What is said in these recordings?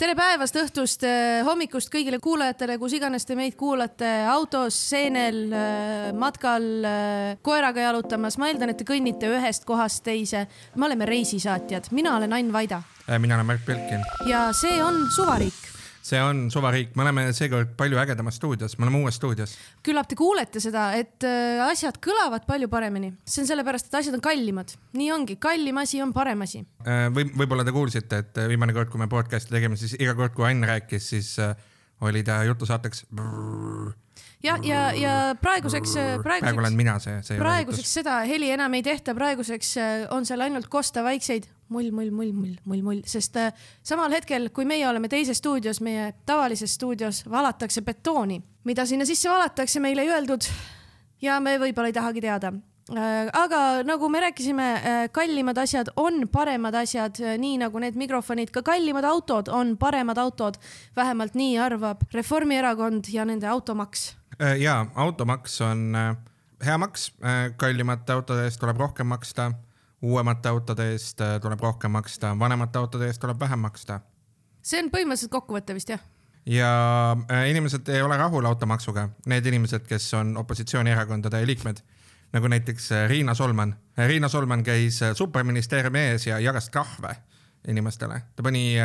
tere päevast, õhtust, hommikust kõigile kuulajatele, kus iganes te meid kuulate, autos, seenel, matkal, koeraga jalutamas. ma eeldan, et te kõnnite ühest kohast teise. me oleme reisisaatjad, mina olen Ain Vaida. mina olen Märt Belkin. ja see on Suvariik see on suvariik, me oleme seekord palju ägedamas stuudios, me oleme uues stuudios. küllap te kuulete seda, et äh, asjad kõlavad palju paremini, see on sellepärast, et asjad on kallimad. nii ongi, kallim asi on parem asi. Äh, või võib-olla te kuulsite, et äh, viimane kord, kui me podcast'i tegime, siis iga kord, kui Ain rääkis, siis oli ta jutusaateks. Ja, ja, ja praeguseks, praeguseks. praegu olen mina see, see. praeguseks seda heli enam ei tehta, praeguseks on seal ainult kosta vaikseid mull, mull, mull, mull, mull, mull, sest äh, samal hetkel, kui meie oleme teises stuudios, meie tavalises stuudios valatakse betooni, mida sinna sisse valatakse, meile ei öeldud. ja me võib-olla ei tahagi teada äh, aga nagu me rääkisime, äh, kallimad asjad on paremad asjad, nii nagu need mikrofonid, ka kallimad autod on paremad autod. vähemalt nii arvab Reformierakond ja nende automaks. Ja automaks on hea maks, kallimate autode eest tuleb rohkem maksta uuemate autode eest äh, tuleb rohkem maksta, vanemate autode eest tuleb vähem maksta. see on põhimõtteliselt kokkuvõte vist jah? ja äh, inimesed ei ole rahul automaksuga, need inimesed, kes on opositsioonierakondade liikmed, nagu näiteks äh, Riina Solman. Riina Solman käis superministeeriumi ees ja jagas trahve inimestele, ta pani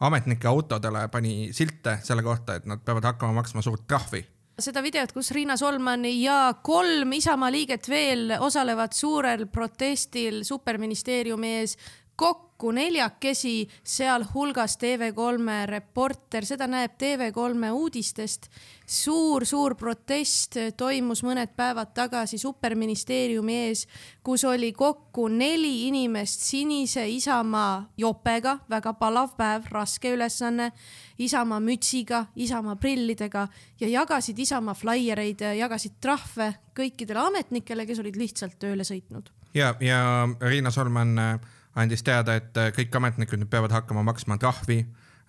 ametnike autodele, pani silte selle kohta, et nad peavad hakkama maksma suurt trahvi seda videot, kus Riina Solman ja kolm Isamaa liiget veel osalevad suurel protestil superministeeriumi ees kokku neljakesi, sealhulgas TV3 reporter, seda näeb TV3 uudistest. Suur-suur protest toimus mõned päevad tagasi superministeeriumi ees, kus oli kokku neli inimest sinise Isamaa jopega, väga palav päev, raske ülesanne, Isamaa mütsiga, Isamaa prillidega ja jagasid Isamaa flaiereid, jagasid trahve kõikidele ametnikele, kes olid lihtsalt tööle sõitnud. ja, ja Riina Solman äh, andis teada, et äh, kõik ametnikud nüüd peavad hakkama maksma trahvi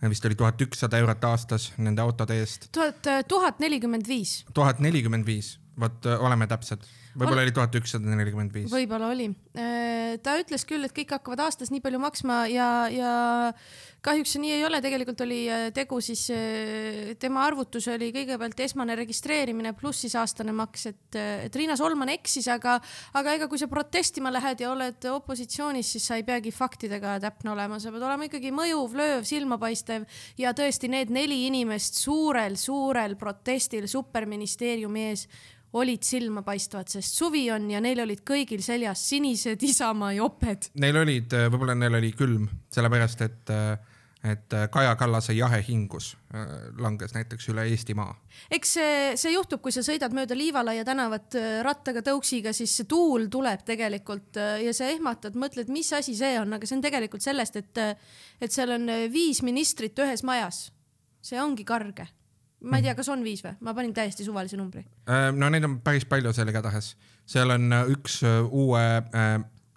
vist oli tuhat ükssada eurot aastas nende autode eest. tuhat, äh, tuhat nelikümmend viis. tuhat nelikümmend viis, vot äh, oleme täpsed võib-olla oli tuhat ükssada nelikümmend viis. võib-olla oli. Äh, ta ütles küll, et kõik hakkavad aastas nii palju maksma ja, ja kahjuks see nii ei ole, tegelikult oli äh, tegu siis, äh, tema arvutus oli kõigepealt esmane registreerimine pluss siis aastane maks, et, et Riina Solman eksis, aga, aga ega kui sa protestima lähed ja oled opositsioonis, siis sa ei peagi faktidega täpne olema, sa pead olema ikkagi mõjuv, lööv, silmapaistev ja tõesti need neli inimest suurel-suurel protestil superministeeriumi ees olid silmapaistvad, sest suvi on ja neil olid kõigil seljas sinised Isamaa joped. Neil olid, võib-olla neil oli külm, sellepärast et, et Kaja Kallase jahe hingus äh, langes näiteks üle Eestimaa. eks see, see juhtub, kui sa sõidad mööda Liivalaia tänavat äh, rattaga tõuksiga, siis see tuul tuleb tegelikult äh, ja sa ehmatad, mõtled, mis asi see on, aga see on tegelikult sellest, et, et seal on viis ministrit ühes majas. see ongi karge ma ei tea, kas on viis või, ma panin täiesti suvalise numbri. Äh, no neid on päris palju seal igatahes, seal on äh, üks äh, uue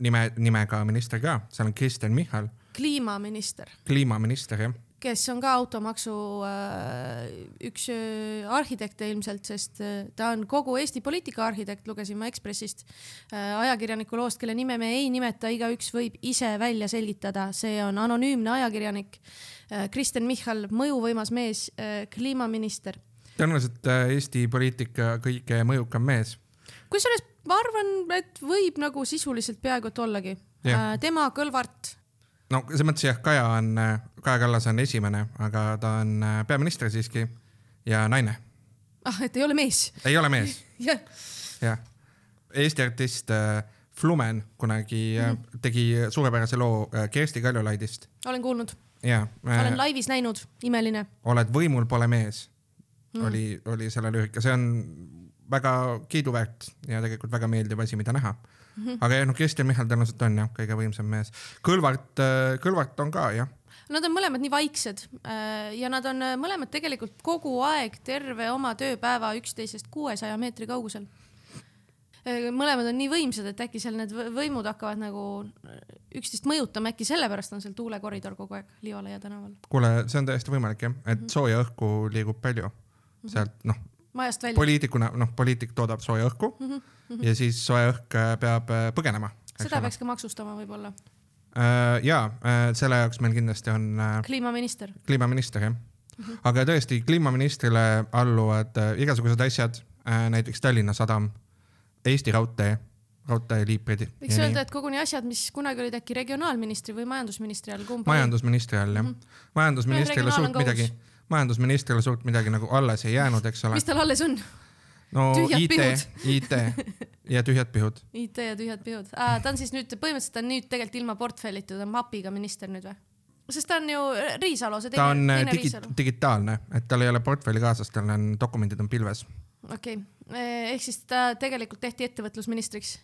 nime, nimega minister ka, seal on Kristen Michal. kliimaminister. kliimaminister jah kes on ka automaksu üks arhitekte ilmselt, sest ta on kogu Eesti poliitika arhitekt, lugesin ma Ekspressist ajakirjaniku loost, kelle nime me ei nimeta, igaüks võib ise välja selgitada, see on anonüümne ajakirjanik Äh, Kristen Michal, mõjuvõimas mees, äh, kliimaminister. tõenäoliselt äh, Eesti poliitika kõige mõjukam mees. kusjuures ma arvan, et võib nagu sisuliselt peaaegu et ollagi. tema, Kõlvart. no selles mõttes jah, Kaja on, Kaja Kallas on esimene, aga ta on peaminister siiski ja naine. ah, et ei ole mees? ei ole mees jah ja. Eesti artist Flumen kunagi mm. tegi suurepärase loo Kersti Kaljulaidist. olen kuulnud jaa äh,. olen laivis näinud, imeline. oled võimul, pole mees mm.. oli, oli selle lüürika, see on väga kiiduväärt ja tegelikult väga meeldiv asi, mida näha mm. -hmm. aga jah, no Kristjan Michal tõenäoliselt on jah, kõige võimsam mees. Kõlvart, äh, Kõlvart on ka jah. Nad on mõlemad nii vaiksed äh, ja nad on äh, mõlemad tegelikult kogu aeg terve oma tööpäeva üksteisest kuuesaja meetri kaugusel Äh, mõlemad on nii võimsad, et äkki seal need võimud hakkavad nagu üksteist mõjutama, äkki sellepärast on seal tuulekoridor kogu aeg Liivalaia tänaval. kuule, see on täiesti võimalik jah, et -hmm. sooja õhku liigub palju mm -hmm. sealt noh. majast välja. poliitikuna, noh, poliitik toodab sooja õhku mm -hmm. ja siis sooja õhk peab põgenema. seda ole. peaks ka maksustama võib-olla ja äh, selle jaoks meil kindlasti on äh, kliimaminister. kliimaminister jah. aga tõesti, kliimaministrile alluvad äh, igasugused asjad äh,, näiteks Tallinna Sadam, Eesti Raudtee, raudteeliiprid. võiks öelda, et koguni asjad, mis kunagi olid äkki regionaalministri või majandusministri all, kumb majandusministri all jah. majandusministrile Regionaal on suurt midagi majandusministrile suurt midagi nagu alles ei jäänud, eks ole mis. tal alles on? no tühjad IT pihud., IT ja tühjad pihud. IT ja tühjad pihud ah,. ta on siis nüüd, põhimõtteliselt ta on nüüd tegelikult ilma portfellita, ta on mapiga minister nüüd või? sest ta on ju Riisalu, see ta teine, on äh, teine digi- Riisalu., digitaalne, et tal ei ole portfelli kaasas, tal on dokumendid on pilves. okei okay., ehk siis ta tegelikult tehti ettevõtlusministriks.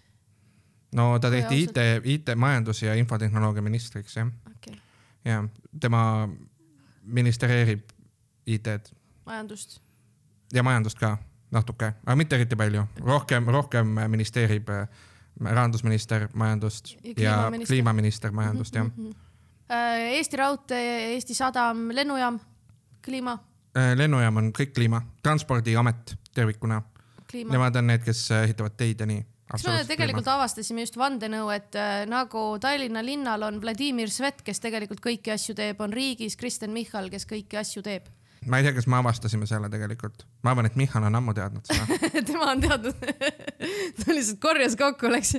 no ta tehti. IT, IT, majandus ja infotehnoloogia ministriks jah, okei okay., ja tema ministreerib IT-d majandust. ja majandust ka natuke, aga mitte eriti palju, rohkem, rohkem ministeerib äh, rahandusminister majandust Ja ja kliimaminister. majandust jah. Äh, Eesti Raudtee, Eesti Sadam, lennujaam, kliima, lennujaam on kõik kliima, transpordiamet tervikuna, kliima. nemad on need, kes äh, ehitavad teid ja nii. kas me tegelikult avastasime just vandenõu, et äh, nagu Tallinna linnal on Vladimir Svet, kes tegelikult kõiki asju teeb, on riigis Kristen Michal, kes kõiki asju teeb. Ma ei tea, kas me avastasime selle tegelikult, ma arvan, et Michal on ammu teadnud seda. tema on teadnud ta lihtsalt korjas kokku, läks,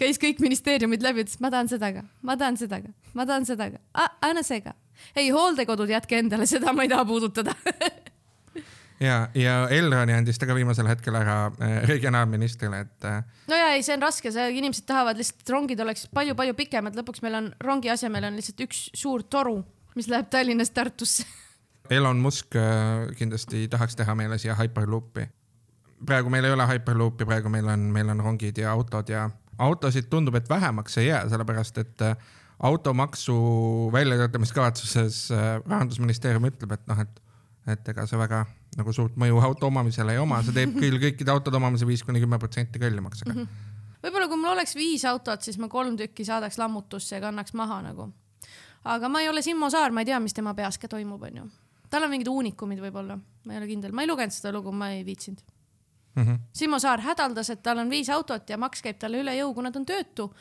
käis kõik ministeeriumid läbi, ütles, ma tahan seda ka, ma tahan seda ka, ma tahan seda ka, anna see ka. ei, hooldekodud jätke endale, seda ma ei taha puudutada ja, ja Elroni andis ta ka viimasel hetkel ära äh, regionaalministrile, et äh, no ja ei, see on raske, see inimesed tahavad lihtsalt, et rongid oleks palju-palju pikemad, lõpuks meil on rongi asemel on lihtsalt üks suur toru, mis läheb Tallinnast Tartusse. Elon Musk äh, kindlasti tahaks teha meile siia Hyperloopi. praegu meil ei ole Hyperloopi, praegu meil on, meil on rongid ja autod ja autosid tundub, et vähemaks ei jää, sellepärast et äh, automaksu väljatöötamiskavatsuses äh, rahandusministeerium ütleb, et noh, et, et ega see väga nagu suurt mõju auto omamisele ei oma, see teeb küll kõikide autode omamise viis kuni kümme protsenti kallimaks, aga võib-olla kui mul oleks viis autot, siis ma kolm tükki saadaks lammutusse ja kannaks maha nagu. aga ma ei ole Simmo Saar, ma ei tea, mis tema peas ka toimub, onju. Tal on mingid uunikumid võib-olla, ma ei ole kindel, ma ei lugenud seda lugu, ma ei viitsinud. mm -hmm. Simmo Saar hädaldas, et tal on viis autot ja maks käib talle üle jõu, kuna ta on töötu.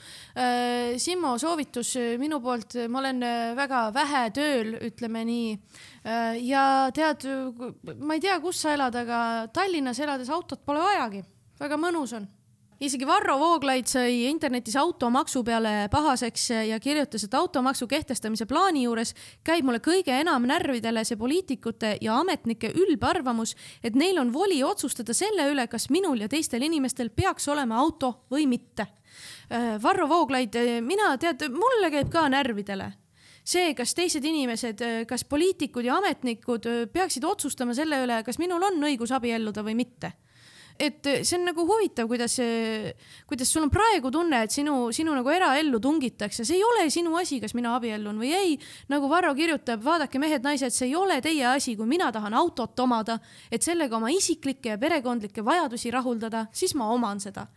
Simmo soovitus äh, minu poolt, ma olen äh, väga vähe tööl, ütleme nii. ja tead, ma ei tea, kus sa elad, aga Tallinnas elades autot pole vajagi, väga mõnus on isegi Varro Vooglaid sai internetis automaksu peale pahaseks ja kirjutas, et automaksu kehtestamise plaani juures käib mulle kõige enam närvidele see poliitikute ja ametnike ülbarvamus, et neil on voli otsustada selle üle, kas minul ja teistel inimestel peaks olema auto või mitte. Varro Vooglaid, mina tead, mulle käib ka närvidele see, kas teised inimesed, kas poliitikud ja ametnikud peaksid otsustama selle üle, kas minul on õigus abielluda või mitte et see on nagu huvitav, kuidas, kuidas sul on praegu tunne, et sinu, sinu nagu eraellu tungitakse, see ei ole sinu asi, kas mina abiellun või ei. nagu Varro kirjutab, vaadake mehed-naised, see ei ole teie asi, kui mina tahan autot omada, et sellega oma isiklikke ja perekondlikke vajadusi rahuldada, siis ma oman seda.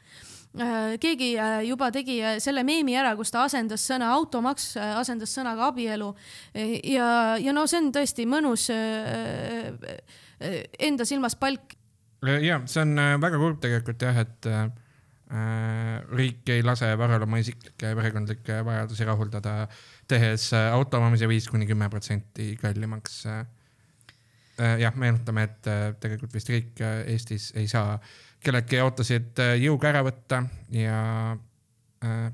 Keegi juba tegi selle meemi ära, kus ta asendas sõna automaks, asendas sõnaga abielu. Ja, ja no see on tõesti mõnus enda silmas palk ja see on äh, väga kurb tegelikult jah, et äh, riik ei lase Varrol oma isiklikke ja perekondlikke vajadusi rahuldada, tehes äh, auto omamise viis kuni kümme protsenti kallimaks äh,. Äh, jah, meenutame, et äh, tegelikult vist riik äh, Eestis ei saa kelleltki autosid äh, jõuga ära võtta ja äh,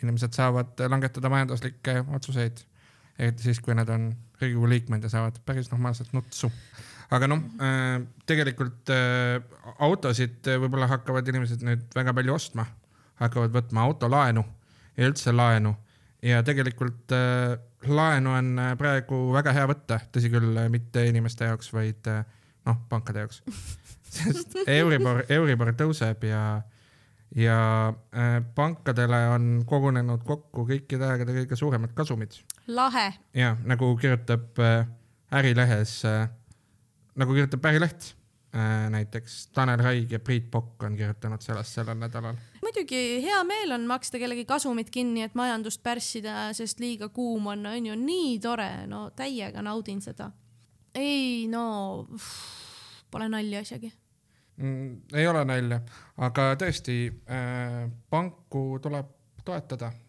inimesed saavad langetada majanduslikke otsuseid, eriti siis, kui nad on Riigikogu liikmed ja saavad päris normaalselt nutsu aga noh äh,, tegelikult äh, autosid võib-olla hakkavad inimesed nüüd väga palju ostma, hakkavad võtma autolaenu ja üldse laenu ja tegelikult äh, laenu on äh, praegu väga hea võtta, tõsi küll, mitte inimeste jaoks, vaid äh, noh, pankade jaoks. sest Euribor, Euribor tõuseb ja, ja äh, pankadele on kogunenud kokku kõikide aegade kõige suuremad kasumid lahe. ja nagu kirjutab äh, Ärilehes äh,, nagu kirjutab Ärileht äh, näiteks Tanel Raig ja Priit Pokk on kirjutanud sellest sellel nädalal. muidugi hea meel on maksta kellegi kasumit kinni, et majandust pärssida, sest liiga kuum on, on ju nii tore, no täiega naudin seda. ei no, pole nalja isegi. mm,. ei ole nalja, aga tõesti äh,, panku tuleb toetada. Äh,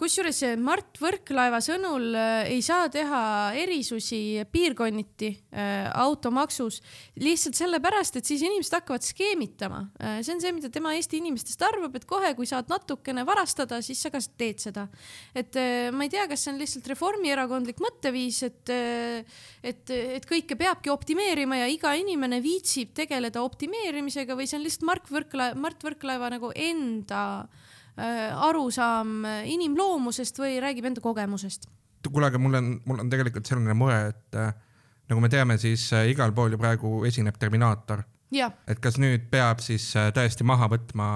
kusjuures Mart Võrklaeva sõnul äh, ei saa teha erisusi piirkonniti äh, automaksus lihtsalt sellepärast, et siis inimesed hakkavad skeemitama. see on see, mida tema Eesti inimestest arvab, et kohe, kui saad natukene varastada, siis sa ka teed seda. et ma ei tea, kas see on lihtsalt reformierakondlik mõtteviis, et, et, et kõike peabki optimeerima ja iga inimene viitsib tegeleda optimeerimisega või see on lihtsalt Mark Võrklaeva, Mart Võrklaeva nagu enda Äh, arusaam inimloomusest või räägib enda kogemusest? kuule, aga mul on, mul on tegelikult selline mure, et äh, nagu me teame, siis äh, igal pool ju praegu esineb Terminaator. et kas nüüd peab siis tõesti maha võtma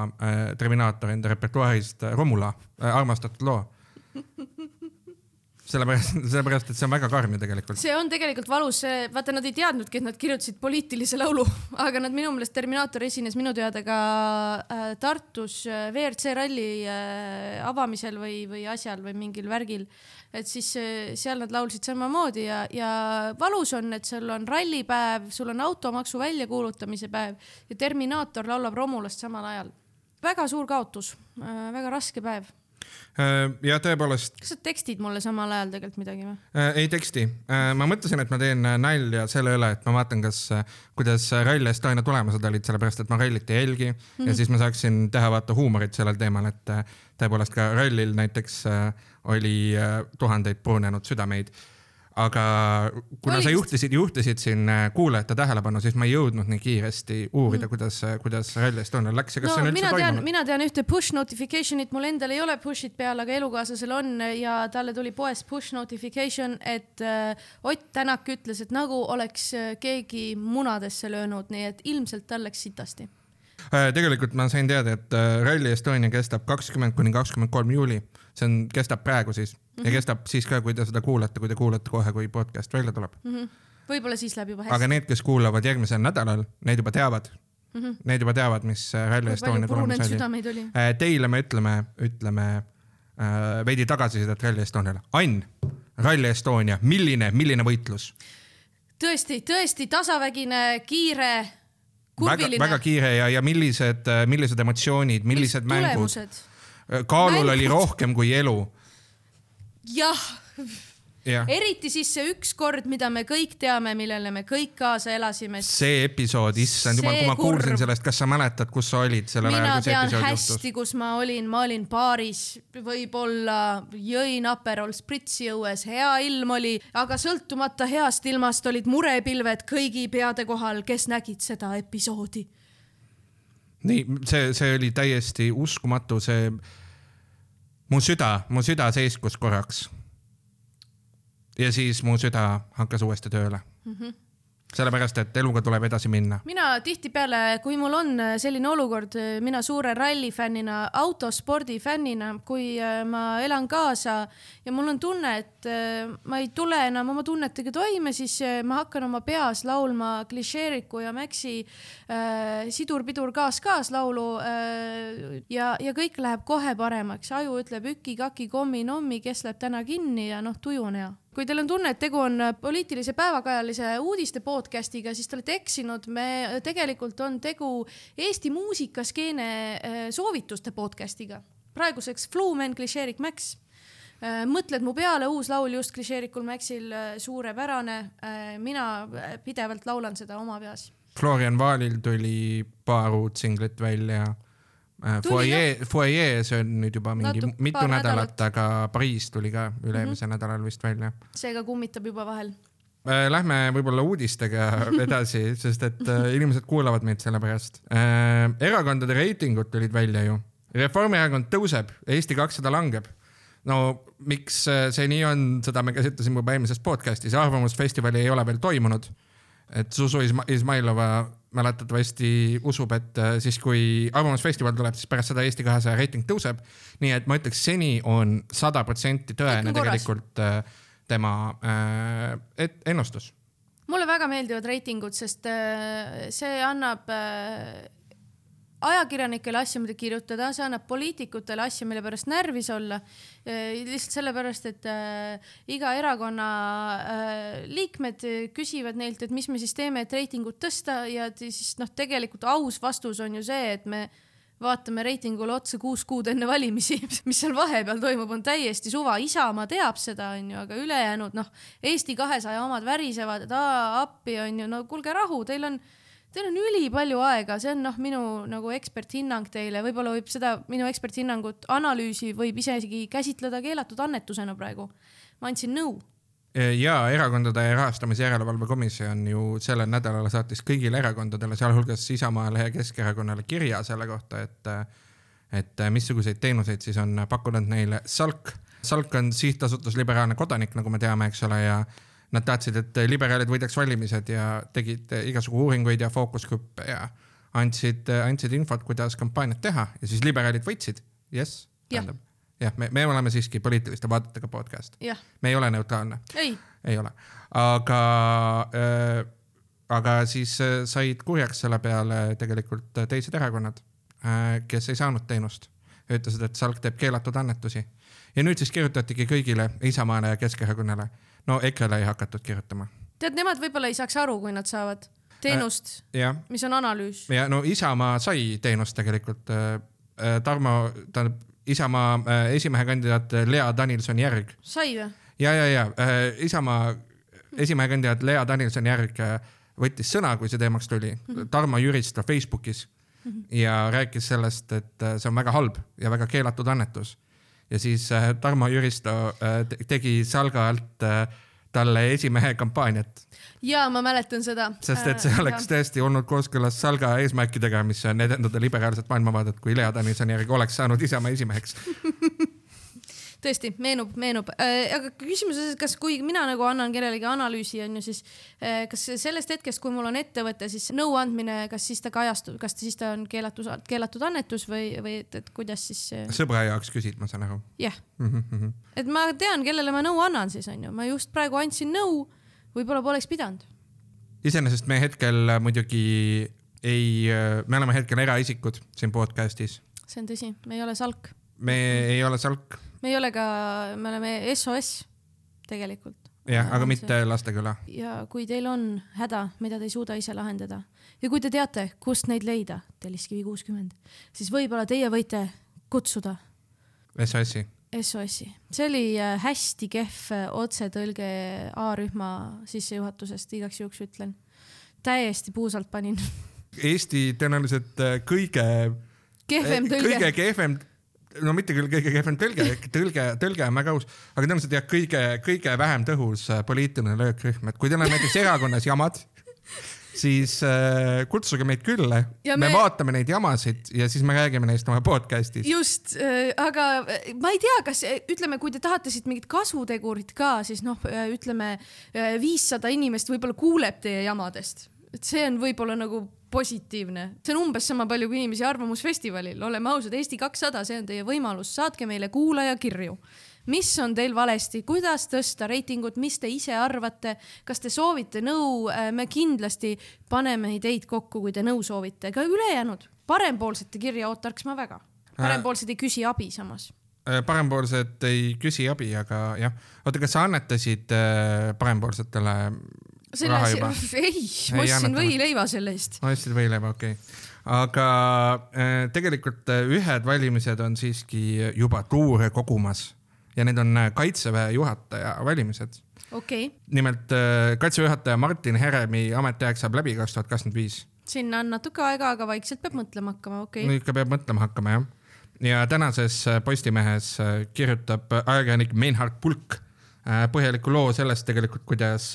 Terminaator enda repertuaarist Romula, armastatud loo sellepärast, sellepärast, et see on väga karm ju tegelikult. see on tegelikult valus, vaata, nad ei teadnudki, et nad kirjutasid poliitilise laulu, aga nad minu meelest Terminaator esines minu teada ka äh, Tartus äh, WRC ralli äh, avamisel või, või asjal või mingil värgil. et siis äh, seal nad laulsid samamoodi ja, ja valus on, et sul on rallipäev, sul on automaksu väljakuulutamise päev ja Terminaator laulab Romulast samal ajal. väga suur kaotus äh,, väga raske päev Äh, ja tõepoolest. kas sa tekstid mulle samal ajal tegelikult midagi või? Äh, ei teksti, äh, ma mõtlesin, et ma teen nalja selle üle, et ma vaatan, kas, kuidas Rally Estonia tulemused olid, sellepärast et ma rallit ei jälgi mm -hmm. ja siis ma saaksin teha vaata huumorit sellel teemal, et tõepoolest ka rallil näiteks oli tuhandeid purunenud südameid aga kuna Olist. sa juhtisid, juhtisid siin äh, kuulajate tähelepanu, siis ma ei jõudnud nii kiiresti uurida mm., kuidas, äh, kuidas Rally Estonial läks ja kas no, see on üldse toimunud. mina tean ühte push notification'it, mul endal ei ole push'id peal, aga elukaaslasel on ja talle tuli poest push notification, et äh, Ott Tänak ütles, et nagu oleks äh, keegi munadesse löönud, nii et ilmselt tal läks sitasti tegelikult ma sain teada, et Rally Estonia kestab kakskümmend kuni kakskümmend kolm juuli see on, kestab praegu siis mm -hmm. ja mhm. kestab siis ka, kui te seda kuulate, kui te kuulate kohe, kui podcast välja tuleb mm. -hmm. võib-olla siis läheb juba hästi. aga need, kes kuulavad järgmisel nädalal, need juba teavad mm. -hmm. Need juba teavad, mis äh, Rally Estonia tulemus oli. Äh, teile me ütleme, ütleme äh, veidi tagasisidet Rally Estoniale. Ann, Rally Estonia, milline, milline võitlus? tõesti, tõesti tasavägine, kiire, kurviline. väga kiire ja, ja millised, äh, millised emotsioonid, millised Mis mängud? Kaalul Mängud. oli rohkem kui elu. jah Ja. eriti siis see üks kord, mida me kõik teame, millele me kõik kaasa elasime. see episood, issand jumal, kui ma kurv. kuulsin sellest, kas sa mäletad, kus sa olid sellel ajal, kui see episood hästi, juhtus? kus ma olin, ma olin baaris, võib-olla jõin Aperol spritsi õues, hea ilm oli, aga sõltumata heast ilmast olid murepilved kõigi peade kohal, kes nägid seda episoodi nii see, see oli täiesti uskumatu, see mu süda, mu süda seiskus korraks. ja siis mu süda hakkas uuesti tööle mm. -hmm sellepärast, et eluga tuleb edasi minna. mina tihtipeale, kui mul on selline olukord, mina suure rallifännina, autospordi fännina, kui äh, ma elan kaasa ja mul on tunne, et äh, ma ei tule enam oma tunnetega toime, siis äh, ma hakkan oma peas laulma klišeeriku ja Maxi äh, sidur-pidur kaas-kaas laulu äh, ja, ja kõik läheb kohe paremaks, aju ütleb üki-kaki kommi-nommi, kes läheb täna kinni ja noh, tuju on hea kui teil on tunne, et tegu on äh, poliitilise päevakajalise uudiste podcast'iga, siis te olete eksinud. me äh, tegelikult on tegu Eesti muusikaskeene äh, soovituste podcast'iga. praeguseks Flumen klišeerik Max. mõtled mu peale, uus laul just klišeerikul Maxil, suurepärane. mina pidevalt laulan seda oma peas. Florian Vaalil tuli paar uut singlit välja Äh, Foyer, see on nüüd juba mingi Natu, mitu nädalat, nädalat., aga Pariis tuli ka üle-eelmisel mm -hmm. nädalal vist välja. seega kummitab juba vahel. Äh, lähme võib-olla uudistega edasi, sest et äh, inimesed kuulavad meid selle pärast. erakondade reitingud tulid välja ju. Reformierakond tõuseb, Eesti kakssada langeb. no miks see nii on, seda me käsitlesime juba eelmises podcast'is, arvamusfestivali ei ole veel toimunud. et Zuzu Izmailova mäletatavasti usub, et äh, siis, kui Arvamusfestival tuleb, siis pärast seda Eesti kahesaja reiting tõuseb. nii et ma ütleks, seni on sada protsenti tõene tegelikult äh, tema äh, et, ennustus. mulle väga meeldivad reitingud, sest see annab ajakirjanikele asja, mida kirjutada, see annab poliitikutele asja, mille pärast närvis olla. lihtsalt sellepärast, et äh, iga erakonna äh, liikmed küsivad neilt, et mis me siis teeme, et reitingut tõsta ja siis noh, tegelikult aus vastus on ju see, et me vaatame reitingule otsa kuus kuud enne valimisi, mis seal vahepeal toimub, on täiesti suva, Isamaa teab seda, onju, aga ülejäänud noh, Eesti kahesaja omad värisevad, et aa appi onju, no kuulge rahu, teil on Teil on ülipalju aega, see on noh, minu nagu eksperthinnang teile, võib-olla võib seda minu eksperthinnangut, analüüsi võib isegi käsitleda keelatud annetusena praegu. ma andsin nõu ja Erakondade Rahastamise Järelevalve Komisjon ju sellel nädalal saatis kõigile erakondadele, sealhulgas Isamaale ja Keskerakonnale kirja selle kohta, et, et missuguseid teenuseid siis on pakkunud neile Salk. Salk on sihtasutus Liberaalne Kodanik, nagu me teame, eks ole, ja nad tahtsid, et liberaalid võidaks valimised ja tegid igasugu uuringuid ja fookusgruppe ja andsid, andsid infot, kuidas kampaaniat teha ja siis liberaalid võitsid. jess, tähendab jah, me, me oleme siiski poliitiliste vaadetega podcast. me ei ole neutraalne. ei ole, aga äh,, aga siis äh, said kurjaks selle peale tegelikult teised erakonnad äh,, kes ei saanud teenust. ütlesid, et Salk teeb keelatud annetusi ja nüüd siis kirjutatigi kõigile Isamaale ja Keskerakonnale. No EKRE-le ei hakatud kirjutama. tead, nemad võib-olla ei saaks aru, kui nad saavad teenust äh,, mis on analüüs. ja no Isamaa sai teenust tegelikult äh,. äh Tarmo, tähendab Isamaa äh, esimehe kandidaat Lea Danilson-Järg. sai või? ja, ja, ja äh, Isamaa esimehe kandidaat Lea Danilson-Järg äh, võttis sõna, kui see teemaks tuli mm -hmm. Tarmo Jüristo Facebookis mm -hmm. ja rääkis sellest, et see on väga halb ja väga keelatud annetus. Ja siis Tarmo Jüristo tegi Salga alt talle esimehe kampaaniat ja ma mäletan seda. sest et see oleks ja. tõesti olnud kooskõlas Salga eesmärkidega, mis on edendada liberaalset maailmavaadet, kui Lea Danilson järgi oleks saanud Isamaa esimeheks tõesti meenub, meenub äh,, aga küsimus on, kas kui mina nagu annan kellelegi analüüsi, on ju, siis äh, kas sellest hetkest, kui mul on ettevõte, siis nõuandmine, kas siis ta kajastub, kas siis ta on keelatus, keelatud annetus või, või et, et kuidas siis see.... sõbra jaoks küsid, ma saan aru. jah yeah. mm -hmm.. et ma tean, kellele ma nõu annan siis on ju, ma just praegu andsin nõu võib-olla poleks pidanud. iseenesest me hetkel muidugi ei, me oleme hetkel eraisikud siin podcast'is. see on tõsi, me ei ole salk. me ei ole salk. Me ei ole ka, me oleme SOS tegelikult. jah, aga mitte Lasteküla. ja kui teil on häda, mida te ei suuda ise lahendada ja kui te teate, kust neid leida, Telliskivi kuuskümmend, siis võib-olla teie võite kutsuda. SOS-i SOS-i, see oli äh, hästi kehv äh, otsetõlge A-rühma sissejuhatusest, igaks juhuks ütlen. täiesti puusalt panin. Eesti tõenäoliselt äh, kõige. kehvem tõlge. kõige kehvem, no mitte küll kõige kehvem tõlge, tõlge, tõlge on väga aus, aga tõenäoliselt jah, kõige, kõige vähem tõhus poliitiline löökrühm, et kui teil on näiteks erakonnas jamad siis äh, kutsuge meid külla. Me... me vaatame neid jamasid ja siis me räägime neist oma podcast'is. just äh,, aga äh, ma ei tea, kas ütleme, kui te tahate siit mingit kasutegurit ka, siis noh, äh, ütleme äh, viissada inimest võib-olla kuuleb teie jamadest, et see on võib-olla nagu positiivne, see on umbes sama palju kui inimesi Arvamusfestivalil, oleme ausad, Eesti kakssada, see on teie võimalus, saatke meile kuulajakirju. Mis on teil valesti, kuidas tõsta reitingut, mis te ise arvate, kas te soovite nõu, äh, me kindlasti paneme ideid kokku, kui te nõu soovite, ka ülejäänud parempoolsete kirja ootaks ma väga. parempoolsed ei küsi abi samas. Äh, parempoolsed ei küsi abi, aga jah, oota, kas sa annetasid äh, parempoolsetele selle juba? ei, ma ostsin võileiva selle eest. ostsid võileiva, okei okay. aga äh, tegelikult ühed valimised on siiski juba tuure kogumas ja need on äh, kaitseväe juhataja valimised okay.. nimelt äh, kaitseväe juhataja Martin Heremi ametiaeg saab läbi kaks tuhat kakskümmend viis. sinna on natuke aega, aga vaikselt peab mõtlema hakkama, okei okay.. no ikka peab mõtlema hakkama jah. ja tänases äh, Postimehes kirjutab ajakirjanik Meinhard Pulk põhjaliku loo sellest tegelikult, kuidas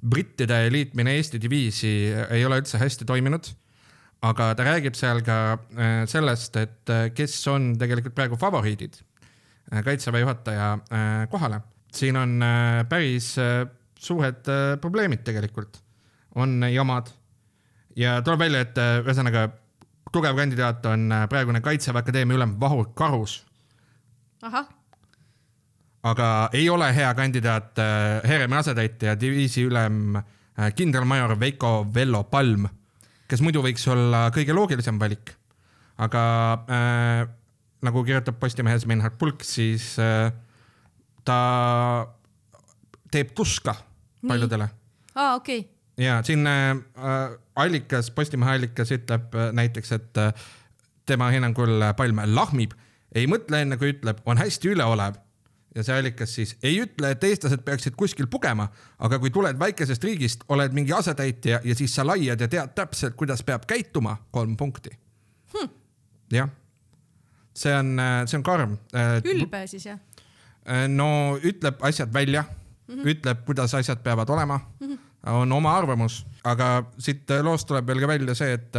brittide liitmine Eesti diviisi ei ole üldse hästi toiminud aga ta räägib seal ka sellest, et kes on tegelikult praegu favoriidid Äh, kaitseväe juhataja äh, kohale. siin on äh, päris suured probleemid tegelikult, on jamad ja tuleb välja, et ühesõnaga tugev kandidaat on praegune Kaitseväe Akadeemia ülem Vahur Karus. Aga ei ole hea kandidaat Heremi asetäitja, diviisi ülem kindralmajor Veiko Vello Palm, kes muidu võiks olla kõige loogilisem valik. aga äh, nagu kirjutab Postimehes Meinhard Pulk, siis äh, ta teeb tuska paljudele. aa, okei okay. ja siin äh, allikas, Postimehe allikas ütleb äh, näiteks, et äh, tema hinnangul Palm lahmib, ei mõtle enne kui ütleb, on hästi üleolev ja see allikas siis ei ütle, et eestlased peaksid kuskil pugema, aga kui tuled väikesest riigist, oled mingi asetäitja ja siis sa laiad ja tead täpselt, kuidas peab käituma, kolm punkti hmm.. jah, see on, see on karm. ülbe siis jah? no ütleb asjad välja mm, -hmm. ütleb, kuidas asjad peavad olema mm, -hmm. on oma arvamus, aga siit loost tuleb veel ka välja see, et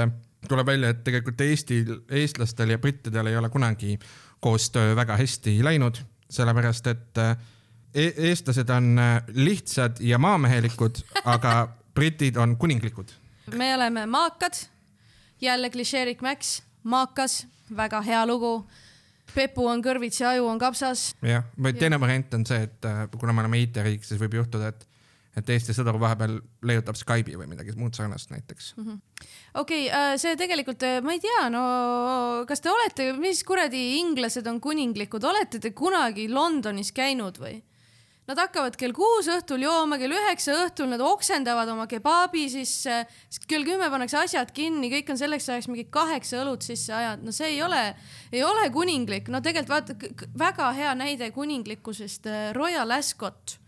tuleb välja, et tegelikult Eestil, eestlastel ja brittidel ei ole kunagi koostöö väga hästi läinud sellepärast et äh, e eestlased on äh, lihtsad ja maamehelikud, aga britid on kuninglikud. me oleme maakad, jälle klišeerik Max, maakas, väga hea lugu. Pepu on kõrvits ja aju on kapsas. jah, või teine variant on see, et äh, kuna me oleme IT-riik, siis võib juhtuda, et et Eesti sõdur vahepeal leiutab Skype'i või midagi muud sarnast näiteks. Mm -hmm.. okei okay,, äh, see tegelikult, äh, ma ei tea, no kas te olete, mis kuradi inglased on kuninglikud, olete te kunagi Londonis käinud või? Nad hakkavad kell kuus õhtul jooma, kell üheksa õhtul nad oksendavad oma kebaabi sisse, kell kümme pannakse asjad kinni, kõik on selleks ajaks mingi kaheksa õlut sisse ajanud, no see ei ole, ei ole kuninglik, no tegelikult vaata väga hea näide kuninglikkusest, äh, Royal Ascot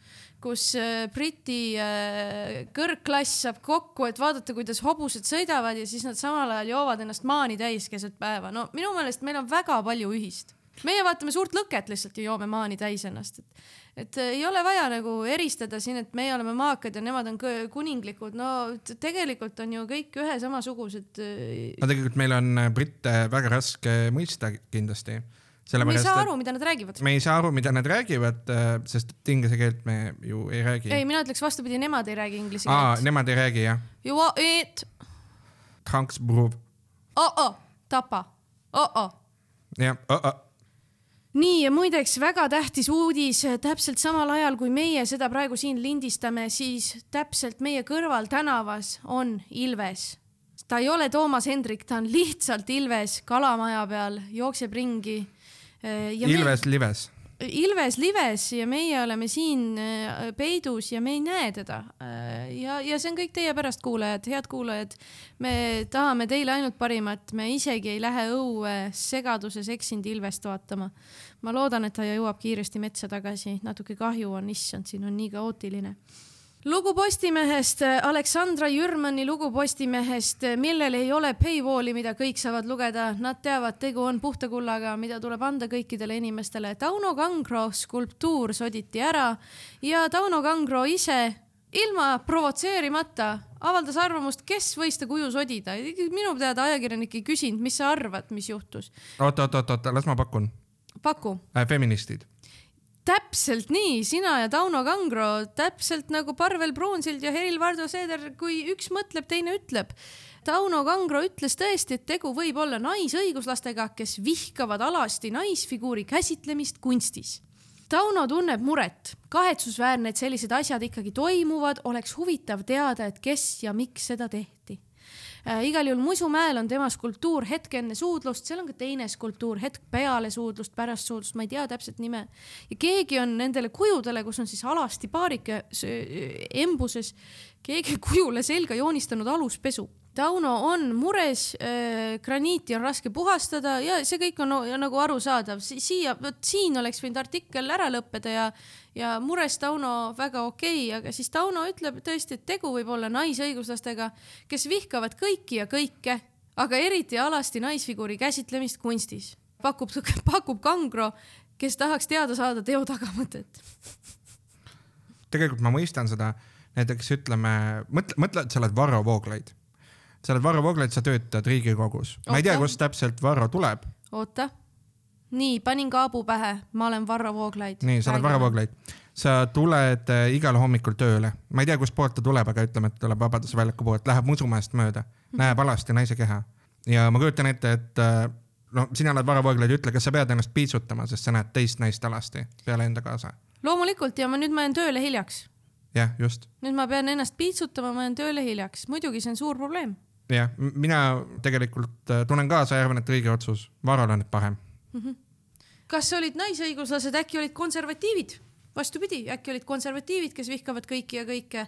kus äh, Briti äh, kõrgklass saab kokku, et vaadata, kuidas hobused sõidavad ja siis nad samal ajal joovad ennast maani täis keset päeva. no minu meelest meil on väga palju ühist. meie vaatame suurt lõket lihtsalt ja joome maani täis ennast, et, et äh, ei ole vaja nagu eristada siin, et meie oleme maakad ja nemad on kuninglikud. no tegelikult on ju kõik ühe samasugused. no tegelikult meil on britte väga raske mõista kindlasti me ei saa aru, mida nad räägivad. me ei saa aru, mida nad räägivad, äh, sest inglise keelt me ju ei räägi. ei, mina ütleks vastupidi, nemad ei räägi inglise keelt. Nemad ei räägi jah. You are it. Tranksbruv. oh-oh, tapa oh-oh. jah, oh-oh nii ja muideks väga tähtis uudis, täpselt samal ajal kui meie seda praegu siin lindistame, siis täpselt meie kõrval tänavas on Ilves. ta ei ole Toomas Hendrik, ta on lihtsalt Ilves kalamaja peal, jookseb ringi Ilves me... lives. Ilves lives ja meie oleme siin äh, peidus ja me ei näe teda. Äh, ja, ja see on kõik teie pärast, kuulajad, head kuulajad. me tahame teile ainult parimat, me isegi ei lähe õue segaduses eksinud Ilvest vaatama. ma loodan, et ta jõuab kiiresti metsa tagasi, natuke kahju on, issand, siin on nii kaootiline lugu Postimehest, Aleksandra Jürmani lugu Postimehest, millel ei ole paywall'i, mida kõik saavad lugeda, nad teavad, tegu on puhta kullaga, mida tuleb anda kõikidele inimestele. Tauno Kangro skulptuur soditi ära ja Tauno Kangro ise ilma provotseerimata avaldas arvamust, kes võis ta kuju sodida. minu teada ajakirjanik ei küsinud, mis sa arvad, mis juhtus. oot, oot, oot, oot, las ma pakun. paku äh,. feministid täpselt nii, sina ja Tauno Kangro, täpselt nagu Parvel Pruunsild ja Helir-Valdor Seeder, kui üks mõtleb, teine ütleb. Tauno Kangro ütles tõesti, et tegu võib olla naisõiguslastega, kes vihkavad alasti naisfiguuri käsitlemist kunstis. Tauno tunneb muret, kahetsusväärne, et sellised asjad ikkagi toimuvad, oleks huvitav teada, et kes ja miks seda tehti. Igal juhul Musumäel on tema skulptuur hetk enne suudlust, seal on ka teine skulptuur hetk peale suudlust, pärast suudlust, ma ei tea täpselt nime. ja keegi on nendele kujudele, kus on siis alasti paarike embuses, keegi kujule selga joonistanud aluspesu Tauno on mures äh,, graniiti on raske puhastada ja see kõik on no, nagu arusaadav si. siia, vot siin oleks võinud artikkel ära lõppeda ja, ja mures Tauno väga okei okay,, aga siis Tauno ütleb tõesti, et tegu võib olla naisõiguslastega, kes vihkavad kõiki ja kõike, aga eriti alasti naisfiguuri käsitlemist kunstis. pakub, pakub Kangro, kes tahaks teada saada teo tagamõtet. tegelikult ma mõistan seda, näiteks ütleme, mõtle, mõtle, et sa oled Varro Vooglaid sa oled Varro Vooglaid, sa töötad Riigikogus. ma ei tea, kust täpselt Varro tuleb. oota. nii, panin kaabu pähe, ma olen Varro Vooglaid. nii, sa oled Varro Vooglaid. sa tuled äh, igal hommikul tööle, ma ei tea, kustpoolt ta tuleb, aga ütleme, et tuleb Vabaduse väljaku poolt, läheb Musumäest mööda -hmm. näeb alasti naise keha ja ma kujutan ette, et äh, no sina oled Varro Vooglaid, ütle, kas sa pead ennast piitsutama, sest sa näed teist naist alasti peale enda kaasa? loomulikult ja ma nüüd ma jään tööle hiljaks. jah, just. nüüd ma pean ennast piitsutama, ma jään tööle hiljaks, muidugi see on suur probleem jah, mina tegelikult äh, tunnen kaasa ja arvan, et õige otsus, Varol on nüüd parem mm. -hmm. kas olid naisõiguslased, äkki olid konservatiivid? vastupidi, äkki olid konservatiivid, kes vihkavad kõiki ja kõike,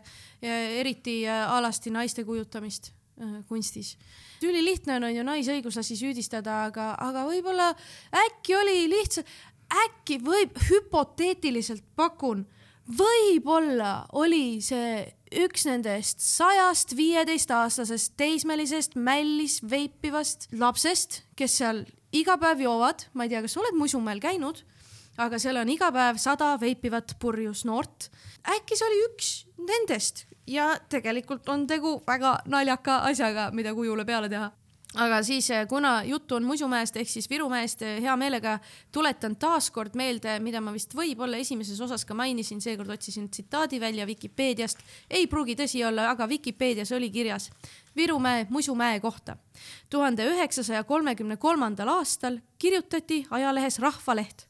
eriti äh, alasti naiste kujutamist äh, kunstis. ülilihtne on, on ju naisõiguslasi süüdistada, aga, aga võib-olla äkki oli lihtsalt, äkki võib, hüpoteetiliselt pakun, võib-olla oli see üks nendest sajast viieteistaastasest teismelisest mällis veipivast lapsest, kes seal iga päev joovad, ma ei tea, kas sa oled Musumäel käinud, aga seal on iga päev sada veipivat purjus noort. äkki see oli üks nendest ja tegelikult on tegu väga naljaka asjaga, mida kujule peale teha aga siis, eh, kuna juttu on Musumäest ehk siis Virumäest, eh, hea meelega tuletan taaskord meelde, mida ma vist võib-olla esimeses osas ka mainisin, seekord otsisin tsitaadi välja Vikipeediast. ei pruugi tõsi olla, aga Vikipeedias oli kirjas Virumäe Musumäe kohta. tuhande üheksasaja kolmekümne kolmandal aastal kirjutati ajalehes Rahvaleht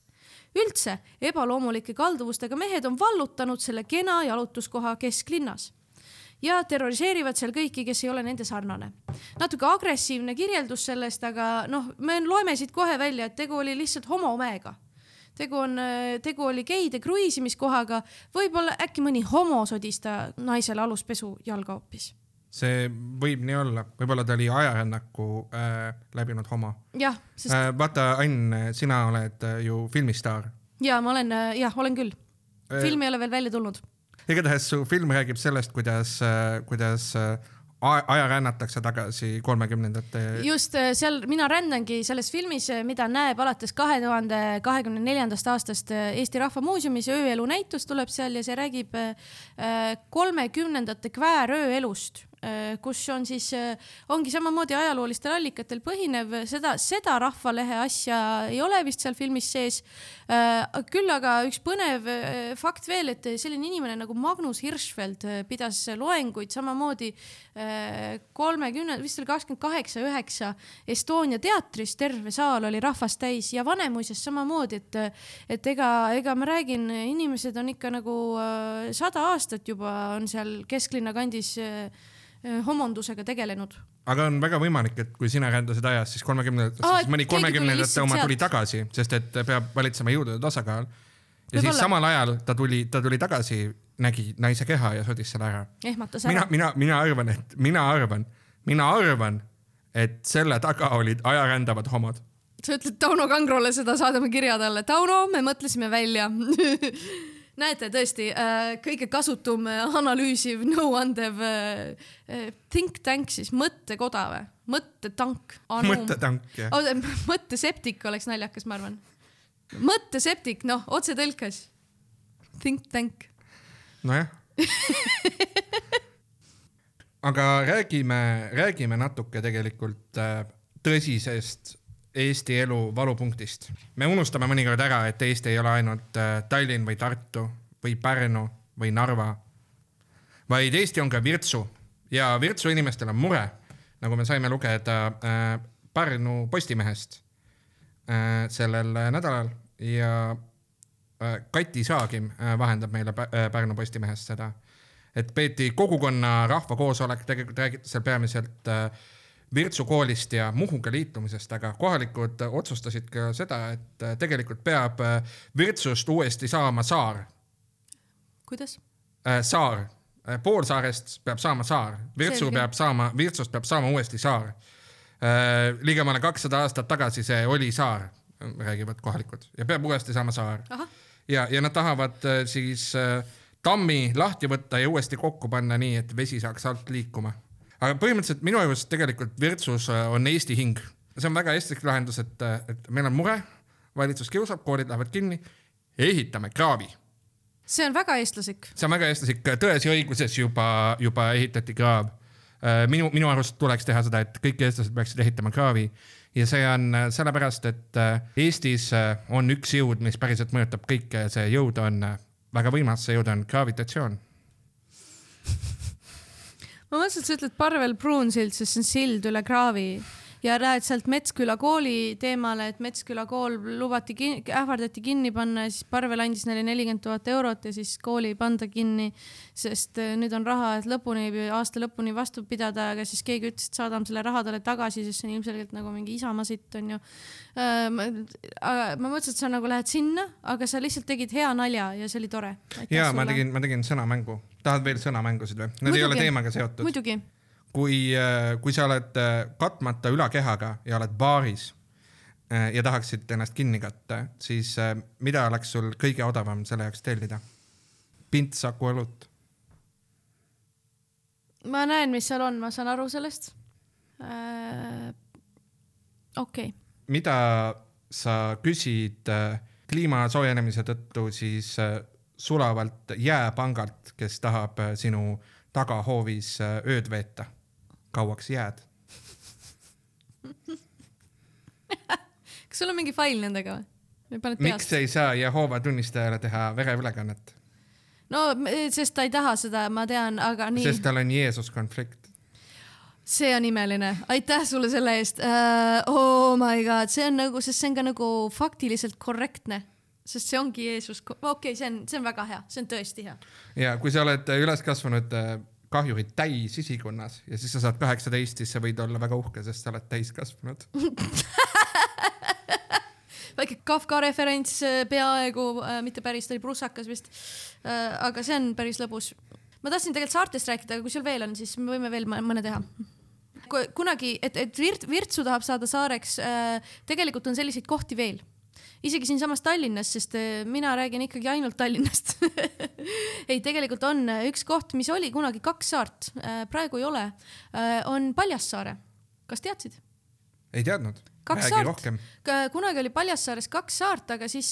üldse ebaloomulike kalduvustega mehed on vallutanud selle kena jalutuskoha kesklinnas ja terroriseerivad seal kõiki, kes ei ole nende sarnane. natuke agressiivne kirjeldus sellest, aga noh, me loeme siit kohe välja, et tegu oli lihtsalt homomäega tegu on, tegu oli geide kruiisimiskohaga, võib-olla äkki mõni homo sodis ta naisele aluspesu jalga hoopis see võib nii olla, võib-olla ta oli ajarännaku äh, läbinud homo. jah, sest äh,. vaata, Ain, sina oled äh, ju filmistaar. ja ma olen äh,, jah, olen küll. film ei ole veel välja tulnud igatahes su film räägib sellest, kuidas, äh, kuidas äh, aja rännatakse tagasi kolmekümnendate. just äh, seal mina rännangi selles filmis, mida näeb alates kahe tuhande kahekümne neljandast aastast Eesti Rahva Muuseumis, ööelu näitus tuleb seal ja see räägib kolmekümnendate kväärööelust Äh, kus on siis, äh, ongi samamoodi ajaloolistel allikatel põhinev, seda, seda Rahvalehe asja ei ole vist seal filmis sees. Äh, küll aga üks põnev fakt veel, et selline inimene nagu Magnus Hirschfeld pidas loenguid samamoodi kolmekümne, vist oli kakskümmend kaheksa, üheksa Estonia teatris, terve saal oli rahvast täis ja Vanemuises samamoodi, et, et ega, ega ma räägin, inimesed on ikka nagu sada aastat juba on seal kesklinna kandis Äh, homondusega tegelenud. aga on väga võimalik, et kui sina rändasid ajas, siis kolmekümnendates, siis mõni kolmekümnendate oma tuli tagasi, sest et peab valitsema jõudude tasakaal. ja siis samal ajal ta tuli, ta tuli tagasi, nägi naise keha ja sodis selle ära. ehmatas ära. mina, mina, mina arvan, et mina arvan, mina arvan, et selle taga olid ajarändavad homod sa ütled Tauno Kangrole seda, saadame kirja talle. Tauno, me mõtlesime välja näete tõesti äh, kõige kasutum äh, analüüsiv, nõuandev äh, think tank siis, mõttekoda või? mõttetank. mõttetank, jah oh,. mõtteseptik oleks naljakas, ma arvan. mõtteseptik, noh, otsetõlkes. Think tank. nojah aga räägime, räägime natuke tegelikult tõsisest Eesti elu valupunktist. me unustame mõnikord ära, et Eesti ei ole ainult äh, Tallinn või Tartu või Pärnu või Narva, vaid Eesti on ka Virtsu. Ja Virtsu inimestel on mure, nagu me saime lugeda äh, Pärnu Postimehest äh, sellel nädalal. Ja Kati Saagim vahendab meile Pärnu Postimehest seda, et peeti kogukonna rahvakoosolek, tegelikult räägiti seal peamiselt äh, Virtsu koolist ja Muhuga liitumisest, aga kohalikud otsustasid ka seda, et äh, tegelikult peab äh, Virtsust uuesti saama saar. kuidas? Äh, saar, poolsaarest peab saama saar, Virtsu Selge. peab saama, Virtsust peab saama uuesti saar. ligemale kakssada aastat tagasi see oli saar, räägivad kohalikud ja peab uuesti saama saar. ja, ja nad tahavad siis tammi lahti võtta ja uuesti kokku panna nii, et vesi saaks alt liikuma aga põhimõtteliselt minu arust tegelikult Virtsus äh, on Eesti hing. see on väga eestlik lahendus, et, äh, et meil on mure, valitsus kiusab, koolid lähevad kinni, ehitame kraavi. see on väga eestlaslik. see on väga eestlaslik, Tões ja õiguses juba, juba ehitati kraav. Äh, minu, minu arust tuleks teha seda, et kõik eestlased peaksid ehitama kraavi ja see on sellepärast, et Eestis on üks jõud, mis päriselt mõjutab kõike see jõud on väga võimas, see jõud on gravitatsioon ma mõtlesin, et sa ütled Parvel Pruunsild, sest see on sild üle kraavi ja lähed sealt Metsküla kooli teemale, et Metsküla kool lubati, ähvardati kinni panna ja siis Parvel andis neile nelikümmend tuhat eurot ja siis kooli ei panda kinni, sest äh, nüüd on raha, et lõpuni, aasta lõpuni vastu pidada, aga siis keegi ütles, et saadame selle raha talle tagasi, sest see on ilmselgelt nagu mingi Isamaa sitt onju. Äh, aga ma mõtlesin, et sa nagu lähed sinna, aga sa lihtsalt tegid hea nalja ja see oli tore. ja ma tegin, ma tegin sõnamängu tahad veel sõnamängusid või? Need muidugi, ei ole teemaga seotud. muidugi. kui, kui sa oled äh, katmata ülakehaga ja oled baaris äh, ja tahaksid ennast kinni katta, siis äh, mida oleks sul kõige odavam selle jaoks tellida? pintsaku õlut. ma näen, mis seal on, ma saan aru sellest äh,. okei okay., mida sa küsid äh, kliima soojenemise tõttu siis äh, sulavalt jääpangalt, kes tahab äh, sinu tagahoovis äh, ööd veeta? Kauaks jääd? kas sul on mingi fail nendega või? miks ei saa Jehoova tunnistajale teha vereülekannet? no sest ta ei taha seda, ma tean, aga nii sest, tal on Jeesus konflikt. see on imeline, aitäh sulle selle eest uh,. Oh my god, see on nagu, sest see on ka nagu faktiliselt korrektne, sest see ongi Jeesus, okei okay,, see on, see on väga hea, see on tõesti hea. ja kui sa oled üles kasvanud äh, kahjurid täisisikonnas ja siis sa saad kaheksateist, siis sa võid olla väga uhke, sest sa oled täiskasvanud. väike Kafka referents äh, peaaegu äh,, mitte päris, ta oli prussakas vist äh,. aga see on päris lõbus. ma tahtsin tegelikult saartest rääkida, aga kui sul veel on, siis me võime veel mõ- mõne teha. kunagi, et, et Virt-, Virtsu tahab saada saareks äh,, tegelikult on selliseid kohti veel isegi siinsamas Tallinnas, sest äh, mina räägin ikkagi ainult Tallinnast ei, tegelikult on äh, üks koht, mis oli kunagi kaks saart, praegu ei ole, on Paljassaare. kas teadsid? ei teadnud? Kaks saart. kunagi oli Paljassaares kaks saart, aga siis